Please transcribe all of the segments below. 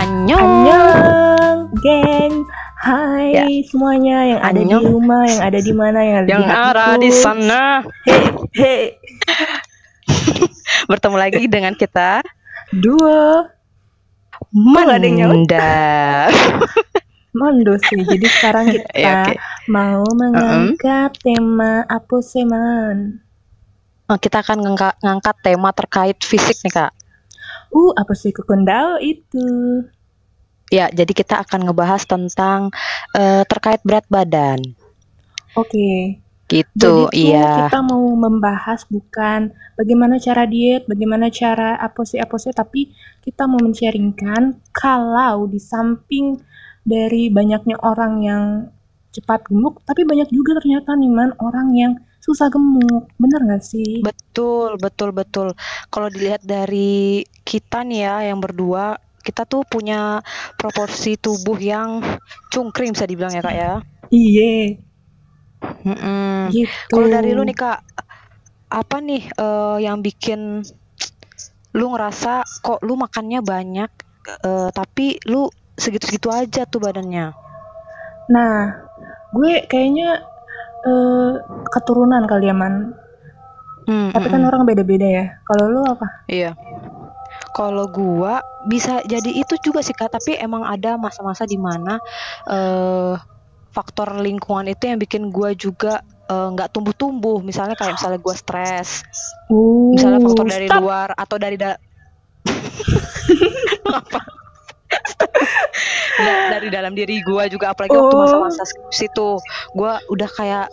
Annyeong. Annyeong, geng. Hai Ya. semuanya yang ada di Annyeong. rumah, yang ada di mana, yang ada Yang di ada di sana. Hei, hei. Bertemu lagi dengan kita nyaut? Manda. Mondo sih. Jadi sekarang kita Ya, oke. mau mengangkat tema aposeman. Oh, kita akan ngangka- ngangkat tema terkait fisik nih kak. Uh, apa sih kekendal itu? Ya, jadi kita akan ngebahas tentang eh, terkait berat badan. Oke. Gitu, Jadi tuh iya. kita mau membahas bukan bagaimana cara diet, bagaimana cara apose-apose, tapi kita mau men-sharingkan kalau di samping dari banyaknya orang yang cepat gemuk, tapi banyak juga ternyata nih man orang yang susah gemuk. Bener gak sih? Betul, betul, betul. Kalau dilihat dari kita nih ya, yang berdua, kita tuh punya proporsi tubuh yang cungkring bisa dibilang ya kak ya. Iya, Mm-mm. gitu. Kalau dari lu nih kak, apa nih eh, yang bikin lu ngerasa kok lu makannya banyak, eh, tapi lu segitu-segitu aja tuh badannya? Nah, gue kayaknya eh, keturunan kali ya man. Hmm, Tapi kan mm-mm. orang beda-beda ya. Kalau lu apa? Iya. Kalau gua bisa jadi itu juga sih Kak, tapi emang ada masa-masa di mana eh faktor lingkungan itu yang bikin gua juga eh, nggak tumbuh-tumbuh. Misalnya kayak misalnya gua stres, Uh, misalnya faktor dari stop. luar atau dari da apa? Da- dari dalam diri gua juga apalagi waktu Oh. masa-masa situ gua udah kayak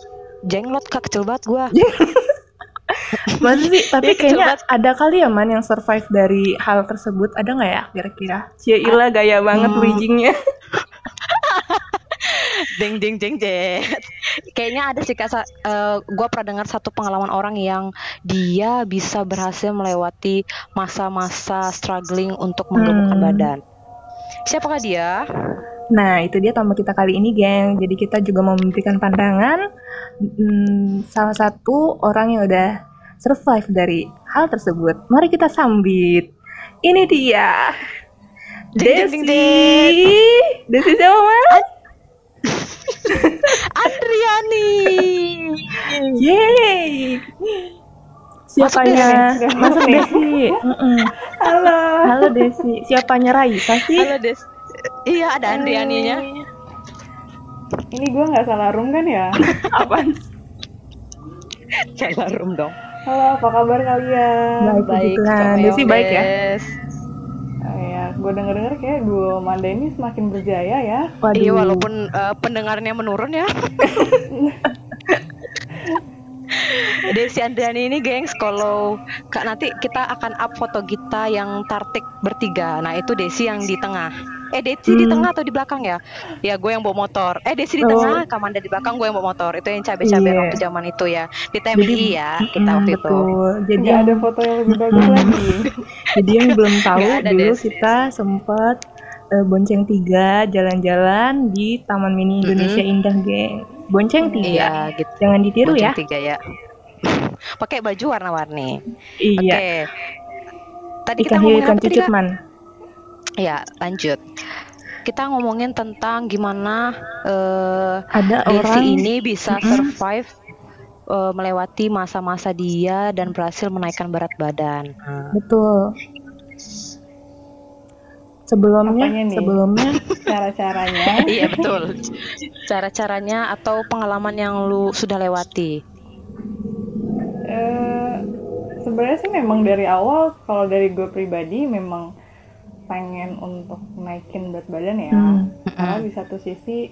jenglot Kak, kecil banget gua. Masa sih? Tapi Iya, kayaknya ada kali ya man yang survive dari hal tersebut. Ada nggak ya kira-kira? Cila gaya banget Hmm. bridgingnya. Deng deng deng deng. Kayaknya ada sih kak. sa- eh, gua pernah dengar satu pengalaman orang yang dia bisa berhasil melewati masa-masa struggling untuk menggemukkan Hmm. badan. Siapakah dia? Nah, itu dia tamu kita kali ini, geng. Jadi kita juga mau memberikan pandangan mm, salah satu orang yang udah survive dari hal tersebut. Mari kita sambit. Ini dia. Ding, ding, ding, Desi. Desi siapa, Man? Andriani. Yeay. Siapanya? Desi. Masuk Desi. Halo. Halo Desi. Siapanya Raisa sih? Halo Des. Iya ada Andrianinya. Ini gue nggak salah room kan ya? Apaan? Salah room dong. Halo, apa kabar kalian? Baik, puji Tuhan. Desi baik ya? Oh, ya, gue denger-denger kayak gue Manda ini semakin berjaya ya. Waduh. Iya walaupun eh, pendengarnya menurun ya. Desi Andriani ini gengs kalau kak nanti kita akan up foto kita yang tartik bertiga. Nah itu Desi yang di tengah. Eh Desi di Hmm. tengah atau di belakang ya? Ya gue yang bawa motor. Eh Desi di Oh. tengah, Kamanda di belakang, gue yang bawa motor. Itu yang cabe-cabe Iya. waktu zaman itu ya. Di TMI ya kita Mm, waktu itu. betul. Jadi Nggak ada foto yang lebih bagus lagi. Jadi yang belum tahu ada, dulu Des. kita sempet eh, bonceng tiga jalan-jalan di Taman Mini Indonesia Indah, geng. Bonceng tiga. Iya gitu. Jangan ditiru Bonceng ya. tiga ya. Pakai baju warna-warni. Iya. Oke. Tadi kita Ikan hiu ngomongin apa tadi, cucut Kak? man. Ya, lanjut. Kita ngomongin tentang gimana eh Ada Desi orang ini bisa survive eh, melewati masa-masa dia dan berhasil menaikkan berat badan. Betul. Sebelumnya, Apanya nih? sebelumnya Cara-caranya. iya betul. Cara-caranya atau pengalaman yang lu sudah lewati. Eh, Sebenarnya sih memang dari awal, kalau dari gue pribadi memang pengen untuk naikin berat badan ya. Hmm. Karena di satu sisi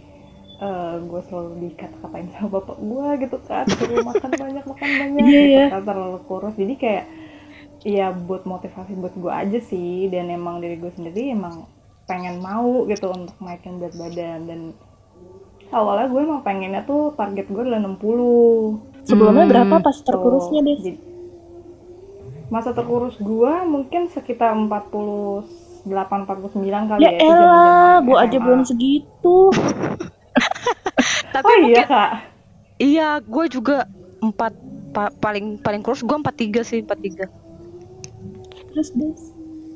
eh, gue selalu dikata-katain sama bapak gue gitu kan, suruh makan banyak, makan banyak, Iya, gitu iya. kan, terlalu kurus. Jadi kayak ya buat motivasi buat gue aja sih, dan emang dari gue sendiri emang pengen mau gitu untuk naikin berat badan dan awalnya gue emang pengennya tuh target gue adalah 60 sebelumnya Hmm, berapa pas Tuh, terkurusnya, Des? jadi- masa terkurus gua mungkin sekitar 48 49 kali Ya ya, elah, zaman-zaman gua aja SMA. belum segitu. Tapi Oh iya mungkin kak. iya, gue juga empat pa- paling paling kurus gue empat tiga sih empat tiga. Terus, Des?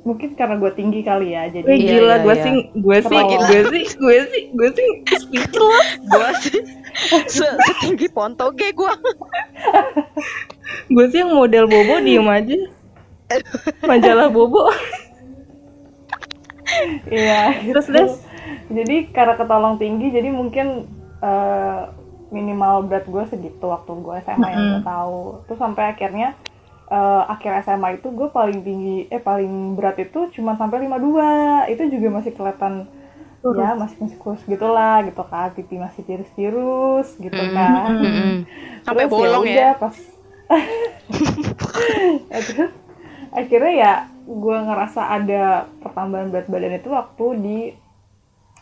mungkin karena gue tinggi kali ya jadi Wih Iya, gila, iya, gue iya. sih, gue sih, gue sih, gue sih, gue sih speechless. Gua sih se- setinggi pontoge gua. Gue sih yang model bobo diem aja. Majalah bobo. iya Terus Des, jadi karena ketolong tinggi jadi mungkin eh, minimal berat gue segitu waktu gue SMA yang gue tahu. Terus sampai akhirnya eh, akhir SMA itu gue paling tinggi eh paling berat itu cuma sampai 52 itu juga masih kelihatan ya masih masih kurus gitulah gitu kan. Pipi masih tirus-tirus gitu kan. Mm-mm. Sampai Terus bolong udah, ya. pas Terus akhirnya ya gue ngerasa ada pertambahan berat badan itu waktu di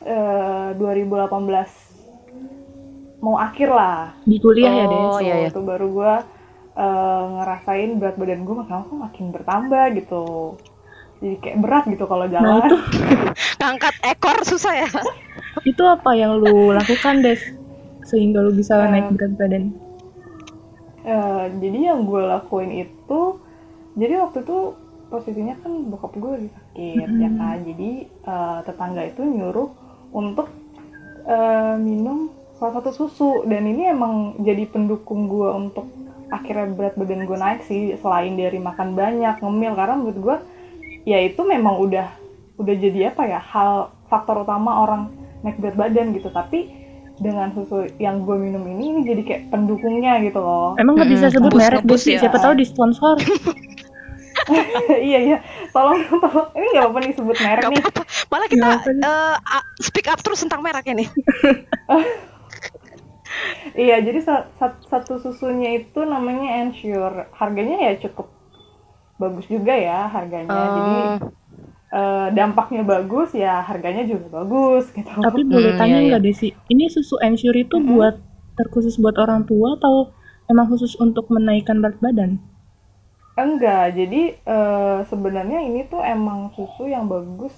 eh, 2018 mau akhir lah di kuliah ya Des. Oh, iya, iya. itu baru gue eh, ngerasain berat badan gue makin lama makin bertambah gitu jadi kayak berat gitu kalau jalan Nah itu, Ngangkat ekor susah ya. itu apa yang lu lakukan Des? Sehingga lu bisa naik berat badan. Eh, jadi yang gue lakuin itu jadi waktu itu posisinya kan bokap gue lagi sakit ya kan? Jadi eh, tetangga itu nyuruh untuk eh, minum salah satu susu. Dan ini emang jadi pendukung gue untuk akhirnya berat badan gue naik sih selain dari makan banyak ngemil. Karena menurut gue ya itu memang udah udah jadi apa ya hal faktor utama orang naik berat badan gitu. Tapi dengan susu yang gue minum ini ini jadi kayak pendukungnya gitu loh. Emang nggak bisa sebut merek Desi, ya. siapa tahu di sponsor. iya iya. Tolong tolong. Ini nggak apa-apa nih sebut merek Gak nih. apa-apa. Malah kita Nggak a- speak up terus tentang merek ini. iya jadi sa- sa- satu susunya itu namanya Ensure. Harganya ya cukup bagus juga ya harganya. Jadi Oh. eh, dampaknya bagus ya harganya juga bagus gitu. Tapi boleh Hmm, tanya iya, nggak Desi, ini susu Ensure itu buat terkhusus buat orang tua atau emang khusus untuk menaikkan berat badan? Enggak jadi eh, sebenarnya ini tuh emang susu yang bagus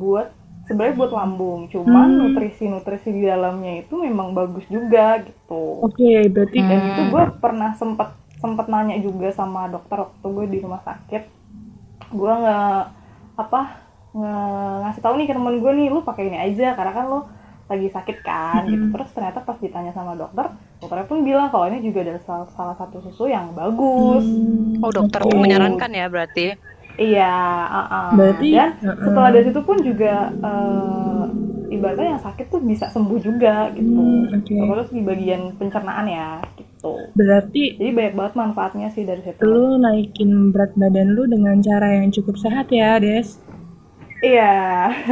buat sebenarnya buat lambung cuman Hmm. nutrisi nutrisi di dalamnya itu memang bagus juga gitu Oke, berarti dan Hmm. itu gue pernah sempet sempet nanya juga sama dokter waktu gue di rumah sakit gue nge apa nge ngasih tahu nih ke temen gue nih lu pakai ini aja karena kan lu lagi sakit kan gitu terus ternyata pas ditanya sama dokter dokternya pun bilang kalau ini juga adalah salah, salah satu susu yang bagus Hmm, Oh dokter oke. menyarankan ya berarti. iya uh-uh. Berarti, dan setelah dari situ pun juga eh, ibaratnya yang sakit tuh bisa sembuh juga gitu Hmm, oke. terus di bagian pencernaan ya gitu Berarti jadi banyak banget manfaatnya sih dari situ lu naikin berat badan lu dengan cara yang cukup sehat ya, Des. Iya,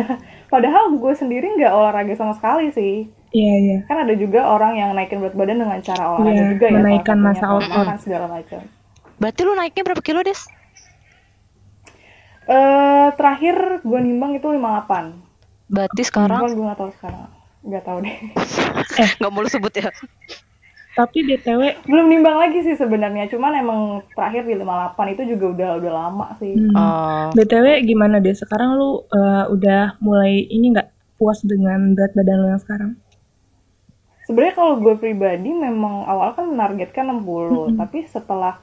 padahal gue sendiri nggak olahraga sama sekali sih. Iya, iya. Kan ada juga orang yang naikin berat badan dengan cara olahraga Iya, juga ya. menaikkan kalau otot. makan segala macam. Berarti lu naiknya berapa kilo des? Eh terakhir gue nimbang itu 58. Berarti sekarang gue nggak tahu sekarang. Nggak tahu deh. nggak mau lu sebut ya. Tapi BTW, Belum nimbang lagi sih sebenarnya. Cuman emang terakhir di 58 itu juga udah udah lama sih. hmm, Oh. BTW gimana deh? Sekarang lu eh, udah mulai ini nggak puas dengan berat badan lu yang sekarang? Sebenarnya kalau gue pribadi memang awal kan menargetkan 60, tapi setelah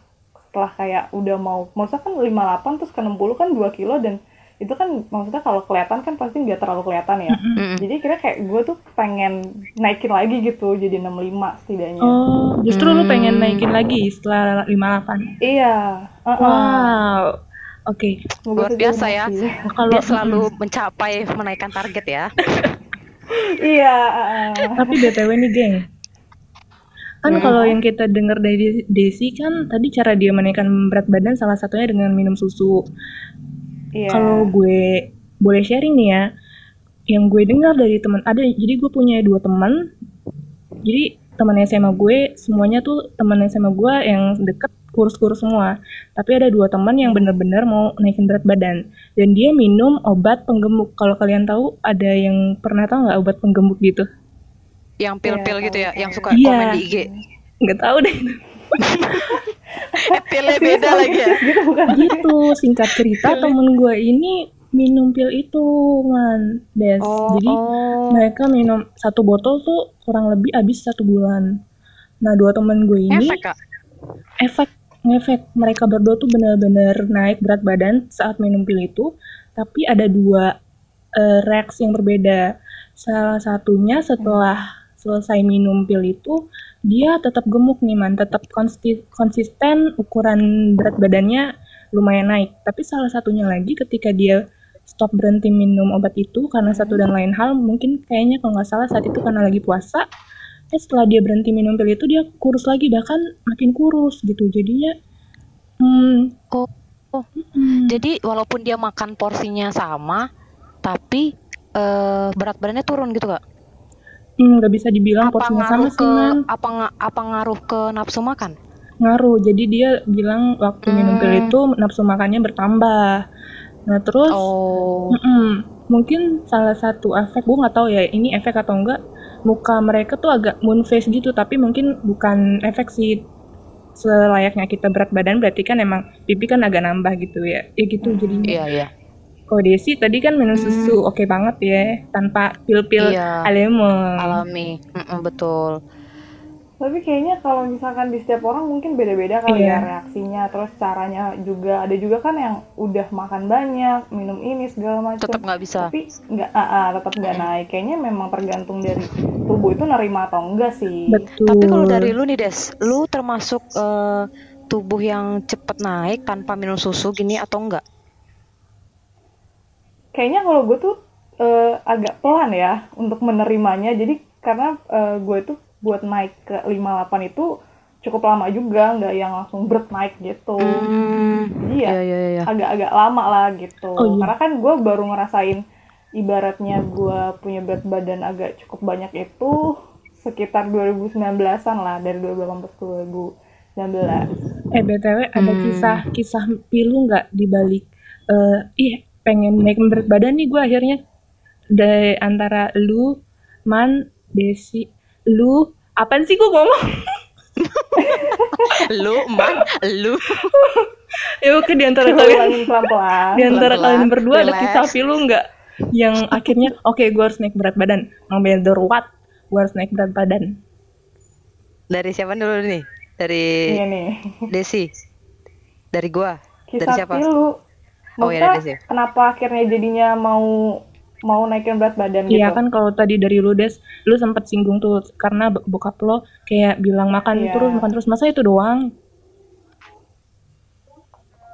setelah kayak udah mau maksudnya kan 58 terus ke 60 kan 2 kilo dan itu kan maksudnya kalau kelihatan kan pasti nggak terlalu kelihatan ya. Jadi kira kayak gue tuh pengen naikin lagi gitu jadi 65 setidaknya. Oh, justru lu pengen Hmm. naikin lagi setelah 58. Iya. uh-uh. Wow. Oke, Semoga Luar biasa ya. kalau Dia selalu mencapai menaikkan target ya. iya. tapi BTW nih, geng. Kan Hmm. kalau yang kita dengar dari Desi kan tadi cara dia menaikkan berat badan salah satunya dengan minum susu. Iya. Kalau gue boleh sharing nih ya, yang gue dengar dari teman ada, jadi gue punya dua teman. Jadi teman SMA gue semuanya tuh teman SMA gue yang deket kurus-kurus semua. Tapi ada dua teman yang bener-bener mau naikin berat badan dan dia minum obat penggemuk. Kalau kalian tahu ada yang pernah tahu nggak obat penggemuk gitu? Yang pil-pil Iya, gitu ya, yang suka Iya. komen di IG. Nggak tahu deh. Eh, pilnya beda lagi ya. gitu bukan? gitu singkat cerita temen gue ini minum pil itu man des Oh, jadi oh. mereka minum satu botol tuh kurang lebih habis satu bulan nah dua temen gue ini Efek kak. efek ngefek mereka berdua tuh benar-benar naik berat badan saat minum pil itu tapi ada dua uh, reaksi yang berbeda salah satunya setelah selesai minum pil itu dia tetap gemuk nih man. Tetap konsisten ukuran berat badannya lumayan naik. Tapi salah satunya lagi ketika dia stop berhenti minum obat itu karena satu dan lain hal mungkin kayaknya kalau nggak salah saat itu karena lagi puasa eh setelah dia berhenti minum pil itu dia kurus lagi bahkan makin kurus gitu. Jadinya hmm, oh, oh. Hmm. jadi walaupun dia makan porsinya sama tapi uh, berat badannya turun gitu kak nggak bisa dibilang apa porsinya sama sih man apa apa ngaruh ke nafsu makan? Ngaruh jadi dia bilang waktu hmm. minum pil itu nafsu makannya bertambah. Nah terus oh. mm -mm, mungkin salah satu efek gue nggak tahu ya ini efek atau enggak muka mereka tuh agak moon face gitu tapi mungkin bukan efek sih. Selayaknya kita berat badan berarti kan emang pipi kan agak nambah gitu ya. Ya gitu jadinya. Iya iya kalau Desi tadi kan minum hmm. susu oke okay banget ya tanpa pil-pil iya, alami alami mm -mm, betul. Tapi kayaknya kalau misalkan di setiap orang mungkin beda-beda kali yeah. ya reaksinya. Terus caranya juga ada juga kan yang udah makan banyak minum ini segala macam tetap nggak bisa. Tapi nggak uh, uh, tetap nggak naik. Kayaknya memang tergantung dari tubuh itu nerima atau enggak sih. Betul. tapi kalau dari lu nih des lu termasuk uh, tubuh yang cepet naik tanpa minum susu gini atau enggak kayaknya kalau gue tuh uh, agak pelan ya untuk menerimanya jadi karena uh, gue tuh buat naik ke 58 itu cukup lama juga nggak yang langsung berat naik gitu mm, jadi ya iya, iya, iya. agak-agak lama lah gitu oh, iya. karena kan gue baru ngerasain ibaratnya gue punya berat badan agak cukup banyak itu sekitar 2019an lah dari 2018 ke 2019 eh btw hmm. ada kisah kisah pilu nggak di balik uh, ih pengen naik berat badan nih gue akhirnya. Dari antara lu man Desi lu apa sih gue ngomong? Lu man lu. Ya oke di antara kalian di antara kalian berdua ada kisah lu nggak yang akhirnya oke okay, gue harus naik berat badan. No matter what gue harus naik berat badan. Dari siapa dulu nih? Dari iya nih. Desi? Dari gua? Kisah dari siapa? Pilu oh ya Desi kenapa akhirnya jadinya mau mau naikin berat badan iya gitu. Iya kan kalau tadi dari lu Des, lu sempat singgung tuh karena bokap lo kayak bilang makan iya. terus makan terus masa itu doang?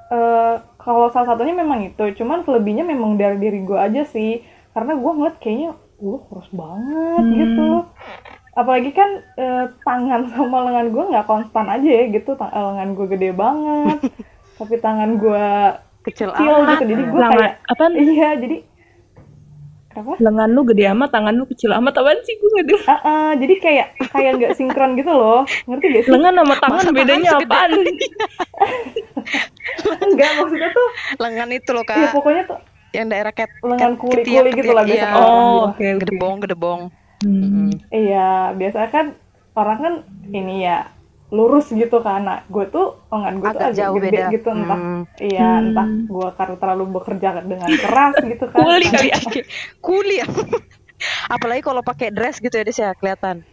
Uh, kalau salah satunya memang itu, cuman selebihnya memang dari diri gue aja sih, karena gue ngeliat kayaknya gue kurus banget hmm. gitu. Apalagi kan uh, tangan sama lengan gue nggak konstan aja ya gitu, Tang lengan gue gede banget, tapi tangan gue kecil, kecil gitu, jadi gue kayak apa? Iya, jadi apa? lengan lu gede amat tangan lu kecil amat apaan sih gue nggak uh, uh, jadi kayak kayak nggak sinkron gitu loh ngerti gak sih lengan sama tangan Masa bedanya tangan apaan enggak maksudnya tuh lengan itu loh kak ya pokoknya tuh yang daerah ket lengan kuli kuli gitu lah biasa iya. oh oke okay, okay. gedebong gedebong hmm. hmm. iya biasa kan orang kan ini ya lurus gitu kan. Nah gue tuh lengan gue tuh agak jauh gede beda. gitu entah. Hmm. iya hmm. entah gue karena terlalu bekerja dengan keras gitu kan. Kuli kali ya kuli. Apalagi kalau pakai dress gitu ya deh ya kelihatan.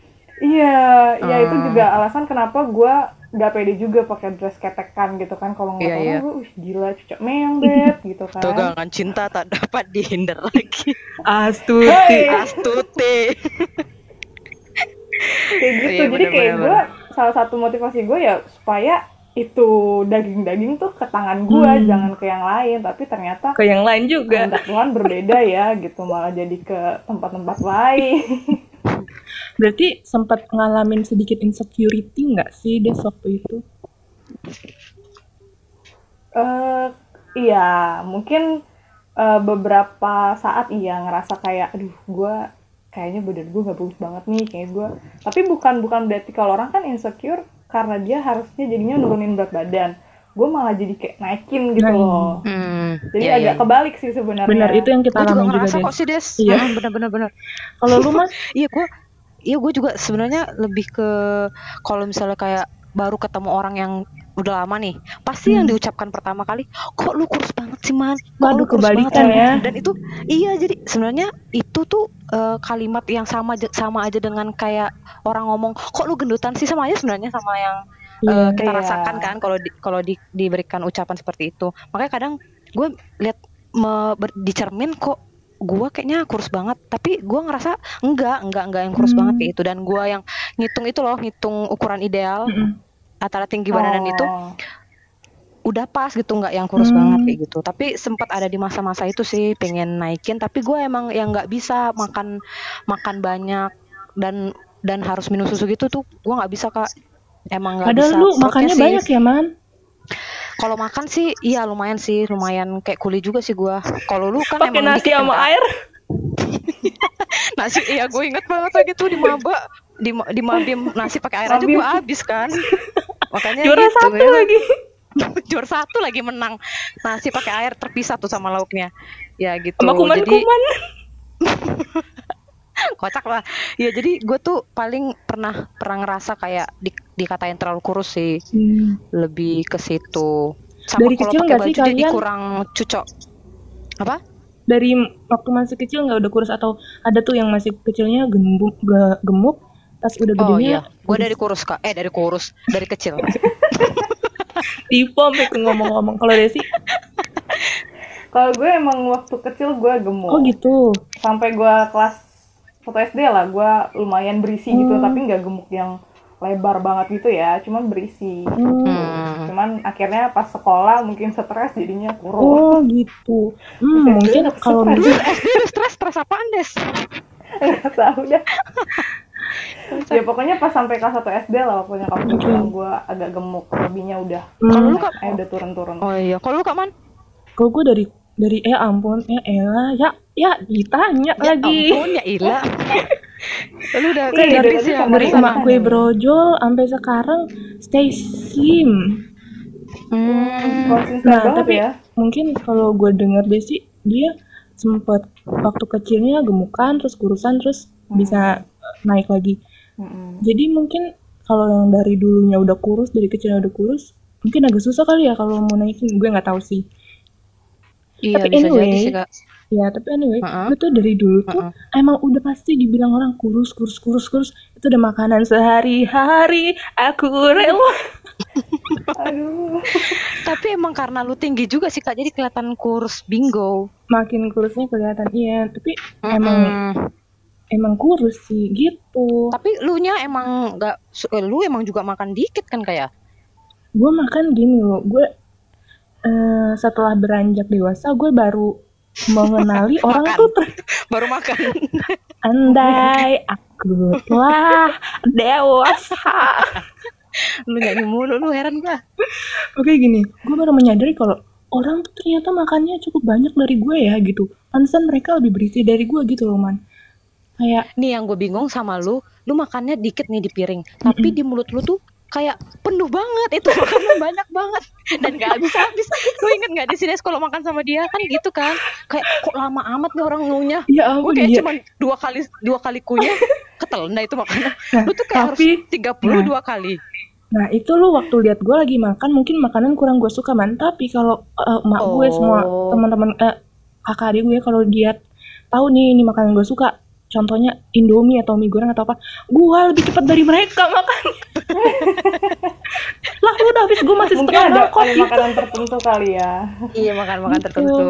Iya hmm. ya itu juga alasan kenapa gue gak pede juga pakai dress ketekan gitu kan. Kalau nggak yeah, yeah. gue gila cucok meong beb gitu kan. Tegangan cinta tak dapat dihindar lagi. Astuti. Hey. astuti. Kayak gitu. Oh, iya, jadi kayak gue salah satu motivasi gue ya supaya itu daging-daging tuh ke tangan gue hmm. jangan ke yang lain. Tapi ternyata ke yang lain juga. Tuhan berbeda ya gitu. Malah jadi ke tempat-tempat lain. Berarti sempat ngalamin sedikit insecurity nggak sih des waktu itu? Uh, iya. Mungkin uh, beberapa saat iya ngerasa kayak aduh gue kayaknya badan gue gak bagus banget nih kayak gue tapi bukan bukan berarti kalau orang kan insecure karena dia harusnya jadinya nurunin berat badan. Gue malah jadi kayak naikin gitu nah, loh. Hmm, jadi iya, agak iya. kebalik sih sebenarnya. Benar itu yang kita alami juga, juga kok sih des. Iya. Benar benar benar. Kalau lu mah iya gue iya gue juga sebenarnya lebih ke kalau misalnya kayak baru ketemu orang yang udah lama nih pasti hmm. yang diucapkan pertama kali kok lu kurus banget sih man kok Waduh, kebalikan ya dan itu iya jadi sebenarnya itu tuh uh, kalimat yang sama sama aja dengan kayak orang ngomong kok lu gendutan sih sama aja sebenarnya sama yang eh, Iya. kita Iya. rasakan kan kalau di, kalau di- diberikan ucapan seperti itu. Makanya kadang gue lihat me- ber- di cermin kok gue kayaknya kurus banget, tapi gue ngerasa enggak, enggak, enggak yang kurus Hmm. banget kayak itu. Dan gue yang ngitung itu loh, ngitung ukuran ideal Mm-mm. antara tinggi badan dan itu Oh. udah pas gitu nggak yang kurus Hmm. banget kayak gitu tapi sempat ada di masa-masa itu sih pengen naikin tapi gue emang yang nggak bisa makan makan banyak dan dan harus minum susu gitu tuh gue nggak bisa kak emang nggak bisa lu makannya sih- banyak ya, Man? Kalau makan sih iya lumayan sih lumayan kayak kuli juga sih gue kalau lu kan Pakai emang nasi dikit kan, sama Kak? air. nasi iya gue inget banget lagi tuh di maba di di mabim nasi pakai air aja gue habis kan makanya Juara gitu, satu ya. lagi. juara satu lagi menang nasi pakai air terpisah tuh sama lauknya ya gitu Sama jadi kuman-kuman. kocak lah. Ya jadi gue tuh paling pernah pernah ngerasa kayak di, dikatain terlalu kurus sih. Hmm. lebih ke situ. Sama Dari kalau kecil nggak sih kalian? kurang cucok. Apa? Dari waktu masih kecil nggak udah kurus atau ada tuh yang masih kecilnya gemuk, ge- gemuk, pas udah oh gedenya iya. Gue dari kurus kak. Eh dari kurus. Dari kecil. Tipe ke ngomong-ngomong. Kalau Desi, Kalau gue emang waktu kecil gue gemuk. oh gitu. Sampai gue kelas 1 SD lah, gue lumayan berisi gitu, Hmm. tapi nggak gemuk yang lebar banget gitu ya, cuman berisi. Hmm. Cuman akhirnya pas sekolah mungkin stres jadinya kurus. Oh gitu. Hmm, Bisa mungkin kalau stres. dulu SD stres stres apaan des Nggak tahu dah. ya pokoknya pas sampai kelas 1 SD lah pokoknya kalau Oke. bilang gue agak gemuk, lebihnya udah Kalau hmm, lu, Kak? eh udah turun-turun. oh iya kalau lu kak man kalau gue dari dari eh ampun, ya elah, ya ya ditanya ya lagi. ampun ya Ila lu udah Iya, kan dari ya Dari Sama emak gue brojol sampai sekarang stay slim. Hmm. Konsisten Nah, tapi ya. mungkin kalau gue denger Desi dia sempet waktu kecilnya gemukan terus kurusan terus Hmm. bisa eh, naik lagi. Mm-mm. Jadi mungkin kalau yang dari dulunya udah kurus dari kecilnya udah kurus mungkin agak susah kali ya kalau mau naikin gue nggak tahu sih. iya Tapi bisa jadi anyway, sih kak Ya tapi anyway, Heeh. gue tuh dari dulu tuh Heeh. emang udah pasti dibilang orang kurus, kurus, kurus, kurus. Itu udah makanan sehari-hari. Aku rela. Aduh. Tapi emang karena lu tinggi juga sih kak, jadi kelihatan kurus bingo. Makin kurusnya kelihatan iya, tapi emang Mm-mm. emang kurus sih gitu. Tapi lu nya emang nggak, eh, lu emang juga makan dikit kan kayak? Gue makan gini loh, gue eh, setelah beranjak dewasa gue baru mengenali orang Makan. tuh ter- Baru makan. andai aku telah dewasa. lu nyanyi mulu, lu heran gak? Oke gini, gue baru menyadari kalau orang tuh ternyata makannya cukup banyak dari gue ya gitu. Pantesan mereka lebih berisi dari gue gitu loh man. Kayak Nih yang gue bingung sama lu, lu makannya dikit nih di piring, tapi di mulut lu tuh kayak penuh banget itu makanan banyak banget dan gak habis habis. Lu inget nggak di sini kalau makan sama dia kan gitu kan? Kayak kok lama amat nih orang ngunyah. ya Gue ampun kayak iya. cuma dua kali dua kali kunyah ketelan itu makanan. Nah, Lu tuh kayak tapi- harus 32 kali. Nah itu lu waktu lihat gue lagi makan mungkin makanan kurang gue suka man. Tapi kalau eh, emak gue semua Oh. teman-teman eh, kakak adik gue kalau dia tahu nih ini makanan gue suka. Contohnya Indomie atau mie goreng atau apa, gue lebih cepat dari mereka makannya. lah udah habis gue masih Mungkin setengah ada, mangkok ada gitu. makanan tertentu kali ya. Iya makan-makan Gitu. tertentu.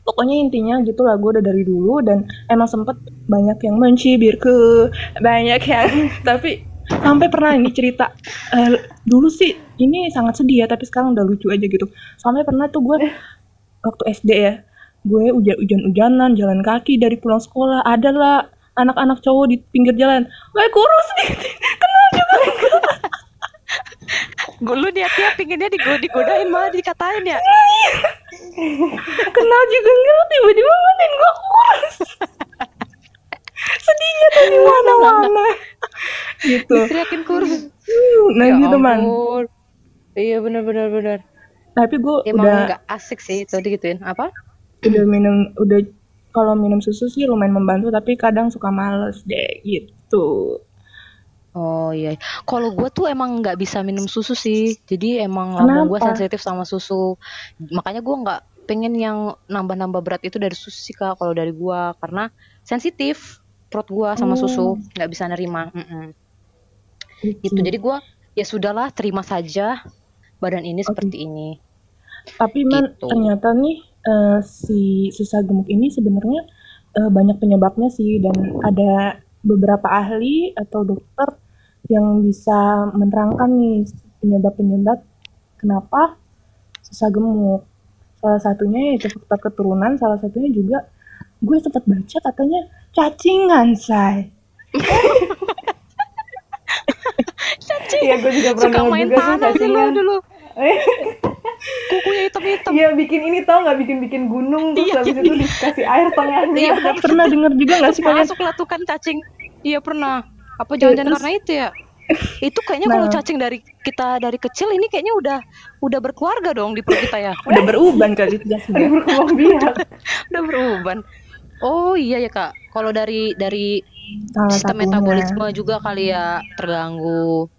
pokoknya intinya gitulah gue udah dari dulu dan emang sempet banyak yang mencibirku banyak yang tapi sampai pernah ini cerita eh, dulu sih ini sangat sedih ya tapi sekarang udah lucu aja gitu sampai pernah tuh gue waktu SD ya gue hujan hujan-hujanan jalan kaki dari pulang sekolah adalah anak-anak cowok di pinggir jalan gue kurus nih kenal juga Gue lu niatnya pinginnya digo digodain malah dikatain ya. kenal juga enggak tiba-tiba ngeliatin gue kurus sedihnya tuh di mana-mana gitu Teriakin kurus. nah Ya gitu man. Iya benar benar tapi gue Emang udah nggak asik sih itu digituin. Apa? Udah minum udah kalau minum susu sih lumayan membantu tapi kadang suka males deh gitu Oh iya. Kalau gue tuh emang nggak bisa minum susu sih. Jadi emang lambung gue sensitif sama susu. Makanya gue nggak pengen yang nambah-nambah berat itu dari susu sih kak. Kalau dari gue karena sensitif perut gue sama Oh. susu nggak bisa nerima. Mm-mm. gitu Hmm. jadi gue ya sudahlah terima saja badan ini Oke. seperti ini Tapi man Gitu. ternyata nih eh, si susah gemuk ini sebenarnya eh, banyak penyebabnya sih dan ada beberapa ahli atau dokter yang bisa menerangkan nih penyebab-penyebab kenapa susah gemuk. Salah satunya yaitu faktor keturunan, salah satunya juga gue sempat baca katanya cacingan, say. cacing Iya, gue juga pernah suka main juga sih tanah sih lo cacingan. dulu kukunya hitam-hitam Iya, bikin ini tau nggak bikin-bikin gunung terus Iya, habis iya, itu dikasih air tengahnya. Iya, Pernah denger juga nggak sih kalian? masuk lah tuh kan cacing iya pernah apa jangan-jangan terus- karena itu ya itu kayaknya kalau Nah. cacing dari kita dari kecil ini kayaknya udah udah berkeluarga dong di perut kita ya Udah beruban kali itu. Ada berkembang biak. udah beruban oh iya ya kak kalau dari dari Salah sistem satunya. metabolisme juga kali ya terganggu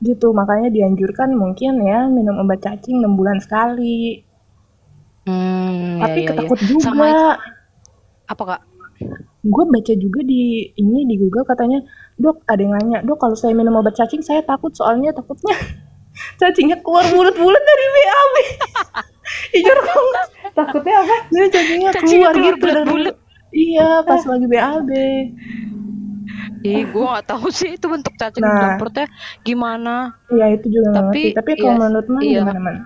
Gitu, makanya dianjurkan mungkin ya minum obat cacing 6 bulan sekali. hmm Tapi ya, ya, ya. ketakut juga. sama apa kak Gue baca juga di ini di Google katanya, dok ada yang nanya, dok kalau saya minum obat cacing saya takut soalnya takutnya cacingnya keluar bulat-bulat dari BAB. Jujur banget. Takutnya apa? Jadi cacingnya Cacingnya keluar, keluar gitu dari bulat-bulat. Iya, pas lagi BAB. Ih, gue gak tahu sih itu bentuk cacing Nah. perutnya gimana. Iya, itu juga Tapi, ngerti. Tapi kalau iya, menurut Man iya. gimana, Man?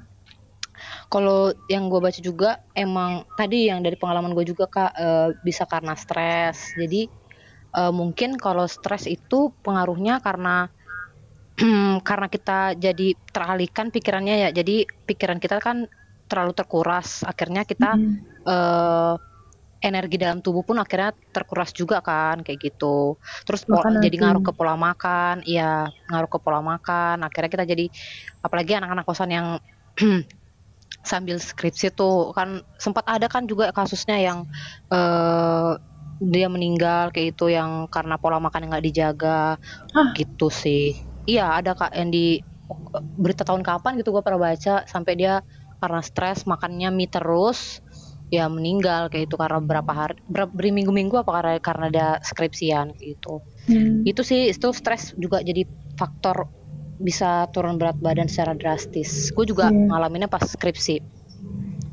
Kalau yang gue baca juga emang tadi yang dari pengalaman gue juga kak eh, bisa karena stres. Jadi eh, mungkin kalau stres itu pengaruhnya karena karena kita jadi teralihkan pikirannya ya. Jadi pikiran kita kan terlalu terkuras. Akhirnya kita Mm. eh, energi dalam tubuh pun akhirnya terkuras juga kan kayak gitu. Terus po- Makan jadi ngaruh ke pola makan, iya ngaruh ke pola makan. Akhirnya kita jadi apalagi anak-anak kosan yang sambil skripsi tuh kan sempat ada kan juga kasusnya yang eh dia meninggal kayak itu yang karena pola makan yang nggak dijaga Hah? gitu sih. Iya ada kak yang di berita tahun kapan gitu gua pernah baca sampai dia karena stres makannya mie terus ya meninggal kayak itu karena berapa hari berapa berminggu-minggu apa karena karena dia skripsian gitu Hmm. itu sih itu stres juga jadi faktor bisa turun berat badan secara drastis gue juga Iya. ngalaminnya pas skripsi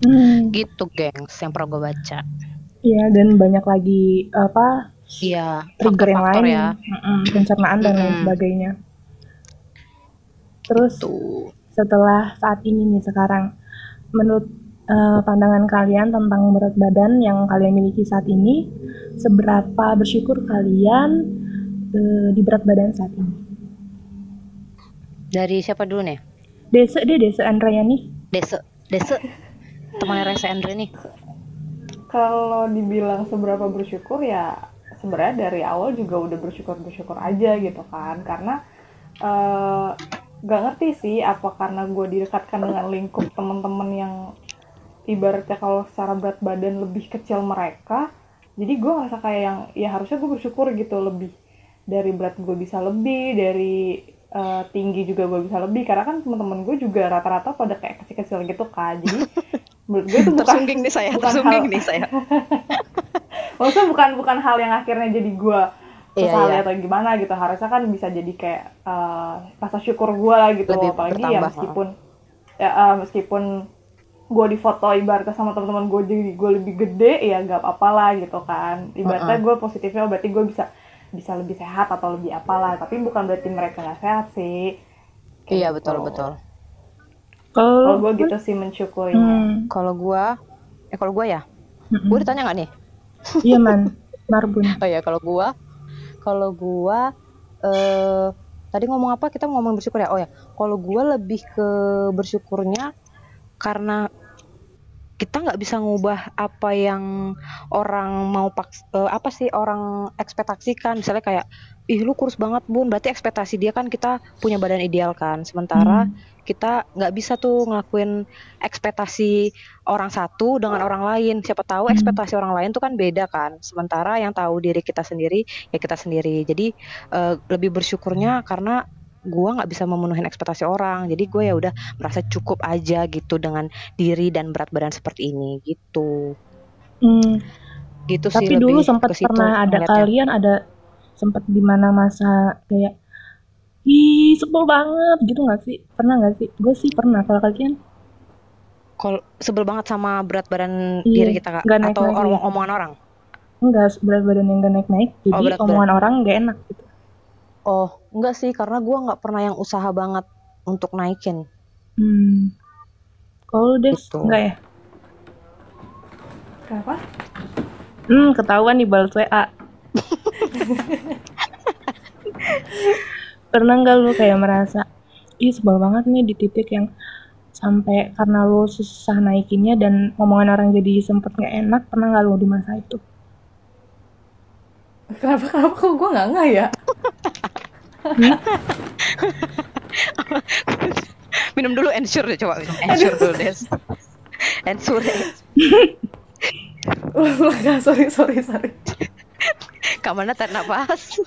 Hmm. gitu gengs yang pernah gue baca Iya, dan banyak lagi apa iya trigger yang lain ya pencernaan dan lain sebagainya. Terus tuh setelah saat ini nih sekarang, menurut eh, pandangan kalian tentang berat badan yang kalian miliki saat ini, seberapa bersyukur kalian eh, di berat badan saat ini? dari siapa dulu nih Desa deh, Desa Andrayani. Dese Dese temannya Reza Andre nih Kalau dibilang seberapa bersyukur ya sebenarnya dari awal juga udah bersyukur-bersyukur aja gitu kan karena eh gak ngerti sih apa karena gue didekatkan dengan lingkup temen-temen yang ibaratnya kalau secara berat badan lebih kecil mereka jadi gue ngerasa kayak yang ya harusnya gue bersyukur gitu lebih dari berat gue bisa lebih dari eh, tinggi juga gue bisa lebih karena kan temen-temen gue juga rata-rata pada kayak kecil-kecil gitu kan jadi menurut gue itu bukan tersungging nih saya bukan tersungging hal- nih saya. Maksudnya bukan bukan hal yang akhirnya jadi gue Iya, sesali iya. atau gimana gitu. Harusnya kan bisa jadi kayak eh, rasa syukur gue lah gitu. Lebih apalagi ya bertambah, meskipun ya eh, meskipun gue difoto ibaratnya sama teman-teman gue jadi gue lebih gede ya gak apa-apa lah gitu kan. Ibaratnya gue positifnya berarti gue bisa bisa lebih sehat atau lebih apalah. Tapi bukan berarti mereka nggak sehat sih. Kayak iya gitu. betul betul. Kalau gue gitu sih mensyukurinya. Hmm, kalau gua eh kalau gua ya? Gua ditanya nggak nih? Iya man, Marbun. Oh ya kalau gua kalau gua eh tadi ngomong apa? Kita ngomong bersyukur ya. Oh ya, kalau gua lebih ke bersyukurnya karena kita nggak bisa ngubah apa yang orang mau paks eh, apa sih orang ekspektasikan. Misalnya kayak ih lu kurus banget bun. Berarti ekspektasi dia kan kita punya badan ideal kan. Sementara Hmm. kita nggak bisa tuh ngelakuin ekspektasi orang satu dengan orang lain. Siapa tahu Hmm. ekspektasi orang lain tuh kan beda kan. Sementara yang tahu diri kita sendiri ya kita sendiri. Jadi eh, lebih bersyukurnya karena gua nggak bisa memenuhi ekspektasi orang jadi gue ya udah merasa cukup aja gitu dengan diri dan berat badan seperti ini gitu Hmm. gitu sih Tapi dulu lebih sempat pernah ada ngeliatnya. kalian ada sempat di mana masa kayak ih sebel banget gitu nggak sih pernah nggak sih gue sih pernah kalau kalian Kalau sebel banget sama berat badan Iya, diri kita kak atau omongan orang. enggak berat badan yang gak naik naik jadi Oh, berat badan. omongan orang nggak enak gitu Oh enggak sih karena gua nggak pernah yang usaha banget untuk naikin. hmm. kalau des Gitu. enggak ya Kenapa? hmm ketahuan nih balas wa pernah nggak lu kayak merasa ih sebel banget nih di titik yang sampai karena lu susah naikinnya dan omongan orang jadi sempet nggak enak pernah nggak lu di masa itu Kenapa kenapa kok gue nggak nggak ya? Minum dulu ensure deh coba minum ensure dulu des. ensure. Ulang ulang nggak, sorry sorry sorry. Kamana tarik napas.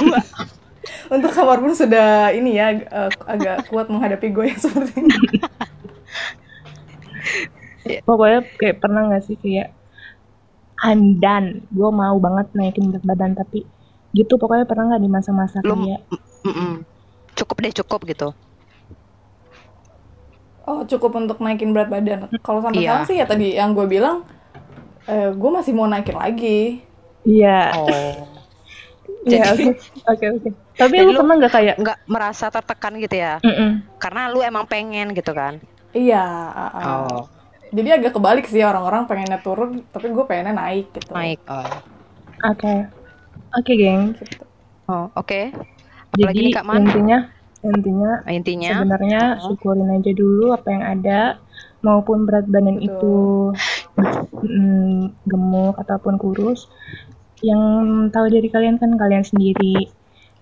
Gua Untuk kamar pun sudah ini ya eh, agak kuat menghadapi gue yang seperti ini. pokoknya kayak pernah nggak sih kayak I'm done gue mau banget naikin berat badan tapi gitu pokoknya pernah nggak di masa-masa kayak Mm-mm. cukup deh cukup gitu. Oh cukup untuk naikin berat badan. Kalau sampai Iya. sekarang sih ya tadi yang gue bilang, eh, gue masih mau naikin lagi. iya Oh. iya oke oke oke tapi Jadi lu lu- pernah nggak kayak Nggak merasa tertekan gitu ya? "Mm-mm, Karena lu emang pengen gitu kan? Iya. ah, ah. Oh. Jadi agak kebalik sih orang-orang pengennya turun, tapi gue pengennya naik gitu. Naik. Oh. oke oke geng Gitu. Oh, oke. Apalagi jadi nih Kak Man? intinya intinya Intinya sebenarnya Oh. syukurin aja dulu apa yang ada maupun berat badan Betul. itu mm, gemuk ataupun kurus yang tahu dari kalian kan kalian sendiri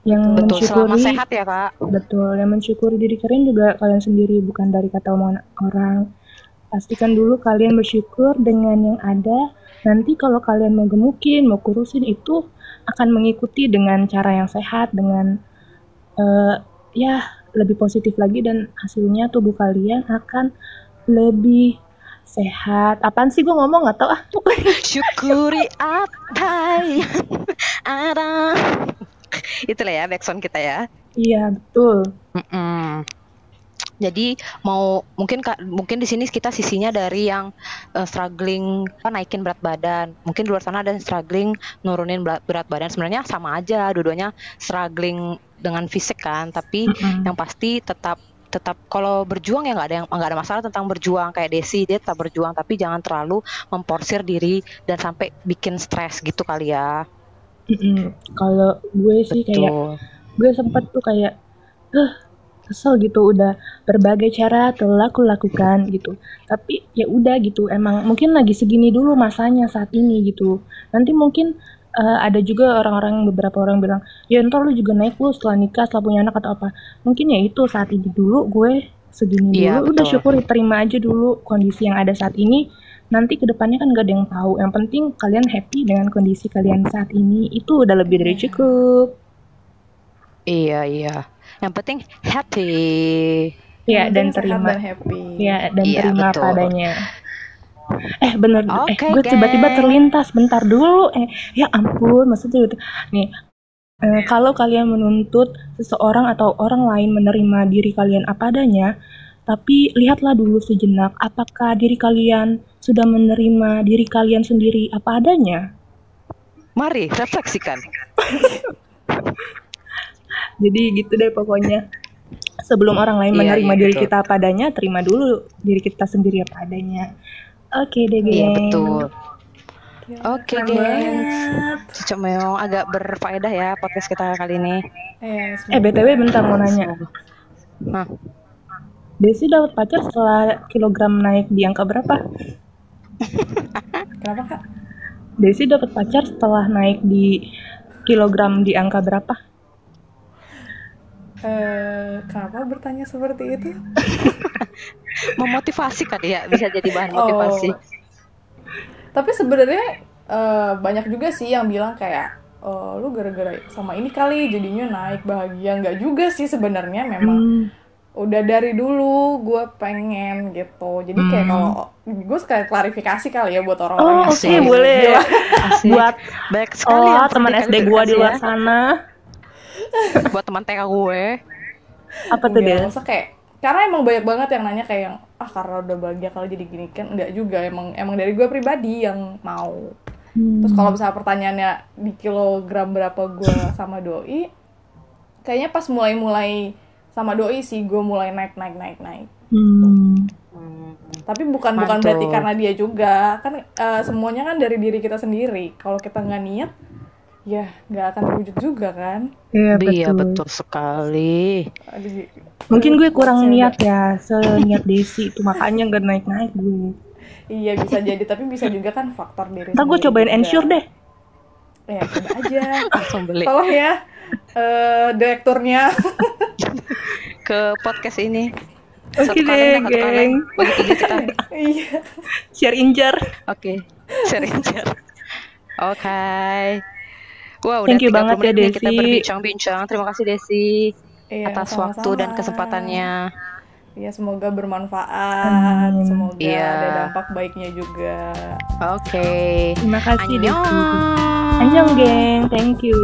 yang betul selama mensyukuri sehat ya kak. betul yang mensyukuri diri kalian juga kalian sendiri bukan dari kata omongan orang pastikan dulu kalian bersyukur dengan yang ada nanti kalau kalian mau gemukin mau kurusin itu akan mengikuti dengan cara yang sehat dengan eh, ya lebih positif lagi dan hasilnya tubuh kalian akan lebih sehat apaan sih gue ngomong nggak tau ah Syukuri apa yang ada. Itulah ya backsound kita ya. iya betul Mm-mm. Jadi mau mungkin mungkin di sini kita sisinya dari yang eh, struggling apa naikin berat badan. Mungkin di luar sana ada yang struggling nurunin berat, berat badan. Sebenarnya sama aja, dua-duanya struggling dengan fisik kan. Tapi Mm-mm. yang pasti tetap tetap kalau berjuang ya nggak ada yang nggak ada masalah tentang berjuang kayak Desi dia tetap berjuang tapi jangan terlalu memporsir diri dan sampai bikin stres gitu kali ya. Mm-mm. kalau gue sih kayak Betul. gue sempet tuh kayak kesel gitu udah berbagai cara telah aku lakukan gitu. Tapi ya udah gitu emang mungkin lagi segini dulu masanya saat ini gitu. Nanti mungkin eh, ada juga orang-orang beberapa orang bilang ya ntar lu juga naik lu setelah nikah setelah punya anak atau apa. Mungkin ya itu saat ini dulu gue segini Iya, dulu. Udah betul. syukuri terima aja dulu kondisi yang ada saat ini. Nanti ke depannya kan gak ada yang tahu. Yang penting kalian happy dengan kondisi kalian saat ini. Itu udah lebih dari cukup Iya iya. Yang penting happy. ya Yang dan terima happy. ya dan Iya, terima betul. padanya eh bener eh Oke, gue tiba-tiba terlintas bentar dulu eh ya ampun maksudnya gitu nih eh, kalau kalian menuntut seseorang atau orang lain menerima diri kalian apa adanya tapi lihatlah dulu sejenak apakah diri kalian sudah menerima diri kalian sendiri apa adanya Mari refleksikan. jadi gitu deh pokoknya sebelum orang lain Iya, menerima iya, diri betul. kita apa adanya terima dulu diri kita sendiri apa adanya oke deh geng Iya betul. Oke, banget. Cocok memang agak berfaedah ya podcast kita kali ini. Eh, eh btw bentar mau nanya. Nah, Desi dapat pacar setelah kilogram naik di angka berapa? Kenapa kak? Desi dapat pacar setelah naik di kilogram di angka berapa? Eh, kenapa bertanya seperti itu? memotivasi kan ya, bisa jadi bahan Oh. motivasi. Tapi sebenarnya eh, banyak juga sih yang bilang kayak oh, lu gara-gara sama ini kali jadinya naik bahagia nggak juga sih sebenarnya memang Hmm, udah dari dulu gue pengen gitu jadi kayak Hmm. kalau gue sekali klarifikasi kali ya buat orang-orang Oh yang oke Asik. boleh. Asik. Buat Baik sekali oh yang teman SD gua di diklarifikasi luar ya. sana. buat teman TK gue. Apa tuh Enggak, Del? masa kayak karena emang banyak banget yang nanya kayak yang ah karena udah bahagia kalau jadi gini kan enggak juga emang emang dari gue pribadi yang mau Hmm. terus kalau misalnya pertanyaannya di kilogram berapa gue sama doi kayaknya pas mulai-mulai sama doi sih gue mulai naik naik naik naik Hmm. tapi bukan bukan berarti Mantul. karena dia juga kan eh, semuanya kan dari diri kita sendiri kalau kita nggak niat ya nggak akan terwujud juga kan Iya betul. Iya betul sekali. Mungkin gue kurang Saya niat ya, seniat Desi itu makanya gak naik-naik gue. iya bisa jadi tapi bisa juga kan faktor diri Ntar gue cobain juga. ensure deh. ya coba aja Langsung beli tolong ya eh direkturnya ke podcast ini. Oke Satu deh, kaleng. geng. Bagi tiga kita. iya Share injar. Oke, sharing share. Oke. Wow, udah Thank you 30 banget ya, nih kita Desi. berbincang-bincang. Terima kasih Desi Iya, atas sama-sama. waktu dan kesempatannya. ya semoga bermanfaat Amin. semoga Iya. ada dampak baiknya juga Oke. Terima kasih Desi. Annyeong. Annyeong geng, thank you.